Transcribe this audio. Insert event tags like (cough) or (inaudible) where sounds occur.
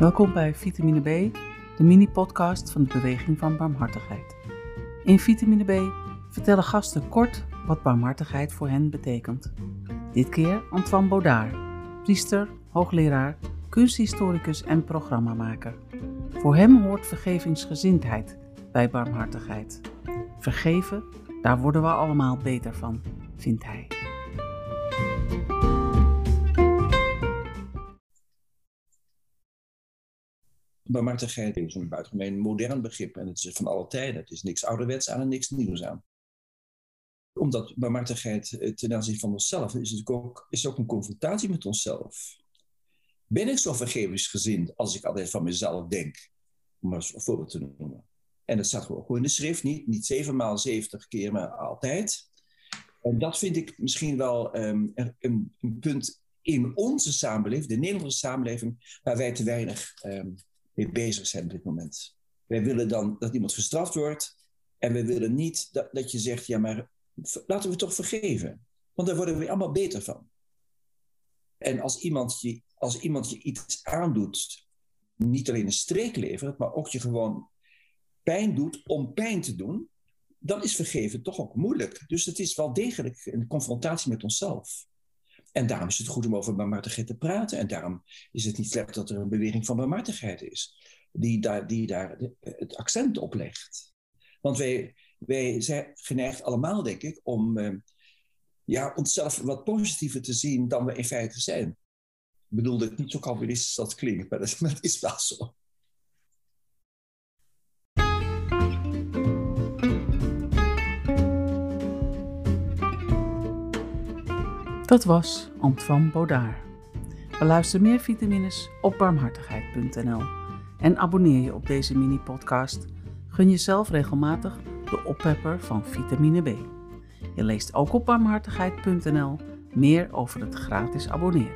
Welkom bij Vitamine B, de mini-podcast van de Beweging van Barmhartigheid. In Vitamine B vertellen gasten kort wat barmhartigheid voor hen betekent. Dit keer Antoine Baudard, priester, hoogleraar, kunsthistoricus en programmamaker. Voor hem hoort vergevingsgezindheid bij barmhartigheid. Vergeven, daar worden we allemaal beter van, vindt hij. Barmhartigheid is een buitengemeen modern begrip en het is van alle tijden. Het is niks ouderwets aan en niks nieuws aan. Omdat barmhartigheid eh, ten aanzien van onszelf is, het ook, is ook een confrontatie met onszelf. Ben ik zo vergevingsgezind als ik altijd van mezelf denk? Om maar een voorbeeld te noemen. En dat staat gewoon in de schrift, niet, niet zeven maal zeventig keer, maar altijd. En dat vind ik misschien wel um, een, een, punt in onze samenleving, de Nederlandse samenleving, waar wij te weinig um, mee bezig zijn op dit moment. Wij willen dan dat iemand gestraft wordt en we willen niet dat, dat je zegt, ja maar laten we toch vergeven. Want daar worden we allemaal beter van. En als iemand je, als iemand je iets aandoet, niet alleen een streek levert, maar ook je gewoon pijn doet om pijn te doen, dan is vergeven toch ook moeilijk. Dus het is wel degelijk een confrontatie met onszelf. En daarom is het goed om over barmhartigheid te praten. En daarom is het niet slecht dat er een beweging van barmhartigheid is, die daar, die daar het accent op legt. Want wij, wij zijn geneigd allemaal, denk ik, om uh, ja, onszelf wat positiever te zien dan we in feite zijn. Ik bedoel dat niet zo calvinistisch dat klinkt, maar dat (laughs) is wel zo. Dat was Antoine Baudard. Beluister meer vitamines op barmhartigheid.nl en abonneer je op deze mini-podcast. Gun jezelf regelmatig de oppepper van vitamine B. Je leest ook op barmhartigheid.nl meer over het gratis abonneren.